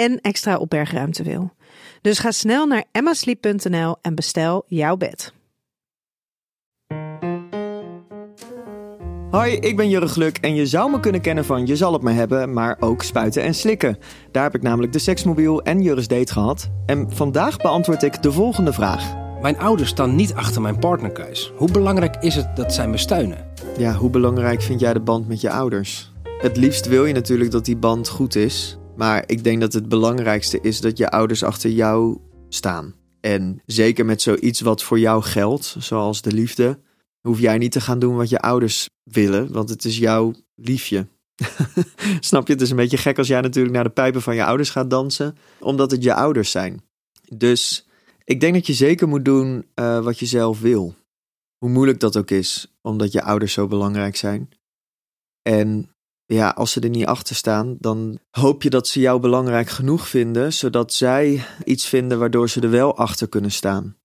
en extra opbergruimte wil. Dus ga snel naar emmasleep.nl en bestel jouw bed. Hoi, ik ben Jurre Gluk en je zou me kunnen kennen van Je zal het me hebben, maar ook spuiten en slikken. Daar heb ik namelijk de seksmobiel en Jurre's date gehad. En vandaag beantwoord ik de volgende vraag. Mijn ouders staan niet achter mijn partnerkeus. Hoe belangrijk is het dat zij me steunen? Ja, hoe belangrijk vind jij de band met je ouders? Het liefst wil je natuurlijk dat die band goed is. Maar ik denk dat het belangrijkste is dat je ouders achter jou staan. En zeker met zoiets wat voor jou geldt, zoals de liefde, hoef jij niet te gaan doen wat je ouders willen, want het is jouw liefje. Snap je? Het is een beetje gek als jij natuurlijk naar de pijpen van je ouders gaat dansen, omdat het je ouders zijn. Dus ik denk dat je zeker moet doen uh, wat je zelf wil. Hoe moeilijk dat ook is, omdat je ouders zo belangrijk zijn. En ja, als ze er niet achter staan, dan hoop je dat ze jou belangrijk genoeg vinden, zodat zij iets vinden waardoor ze er wel achter kunnen staan.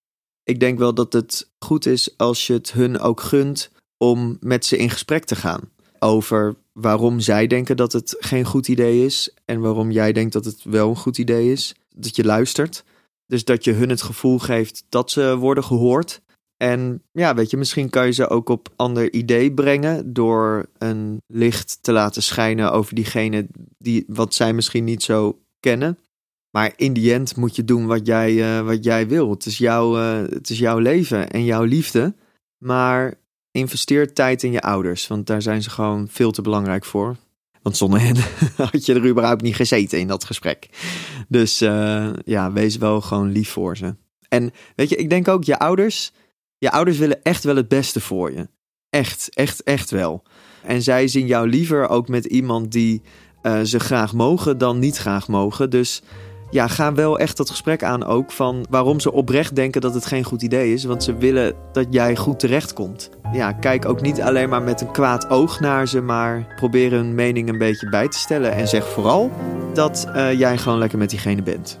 Ik denk wel dat het goed is als je het hun ook gunt om met ze in gesprek te gaan over waarom zij denken dat het geen goed idee is en waarom jij denkt dat het wel een goed idee is. Dat je luistert. Dus dat je hun het gevoel geeft dat ze worden gehoord en ja, weet je, misschien kan je ze ook op ander idee brengen door een licht te laten schijnen over diegene die wat zij misschien niet zo kennen. Maar in die end moet je doen wat jij, uh, wat jij wil. Het is, jouw, uh, het is jouw leven en jouw liefde. Maar investeer tijd in je ouders, want daar zijn ze gewoon veel te belangrijk voor. Want zonder hen had je er überhaupt niet gezeten in dat gesprek. Dus uh, ja, wees wel gewoon lief voor ze. En weet je, ik denk ook, je ouders, je ouders willen echt wel het beste voor je. Echt, echt, echt wel. En zij zien jou liever ook met iemand die uh, ze graag mogen dan niet graag mogen. Dus ja, ga wel echt dat gesprek aan ook van waarom ze oprecht denken dat het geen goed idee is. Want ze willen dat jij goed terechtkomt. Ja, kijk ook niet alleen maar met een kwaad oog naar ze, maar probeer hun mening een beetje bij te stellen. En zeg vooral dat uh, jij gewoon lekker met diegene bent.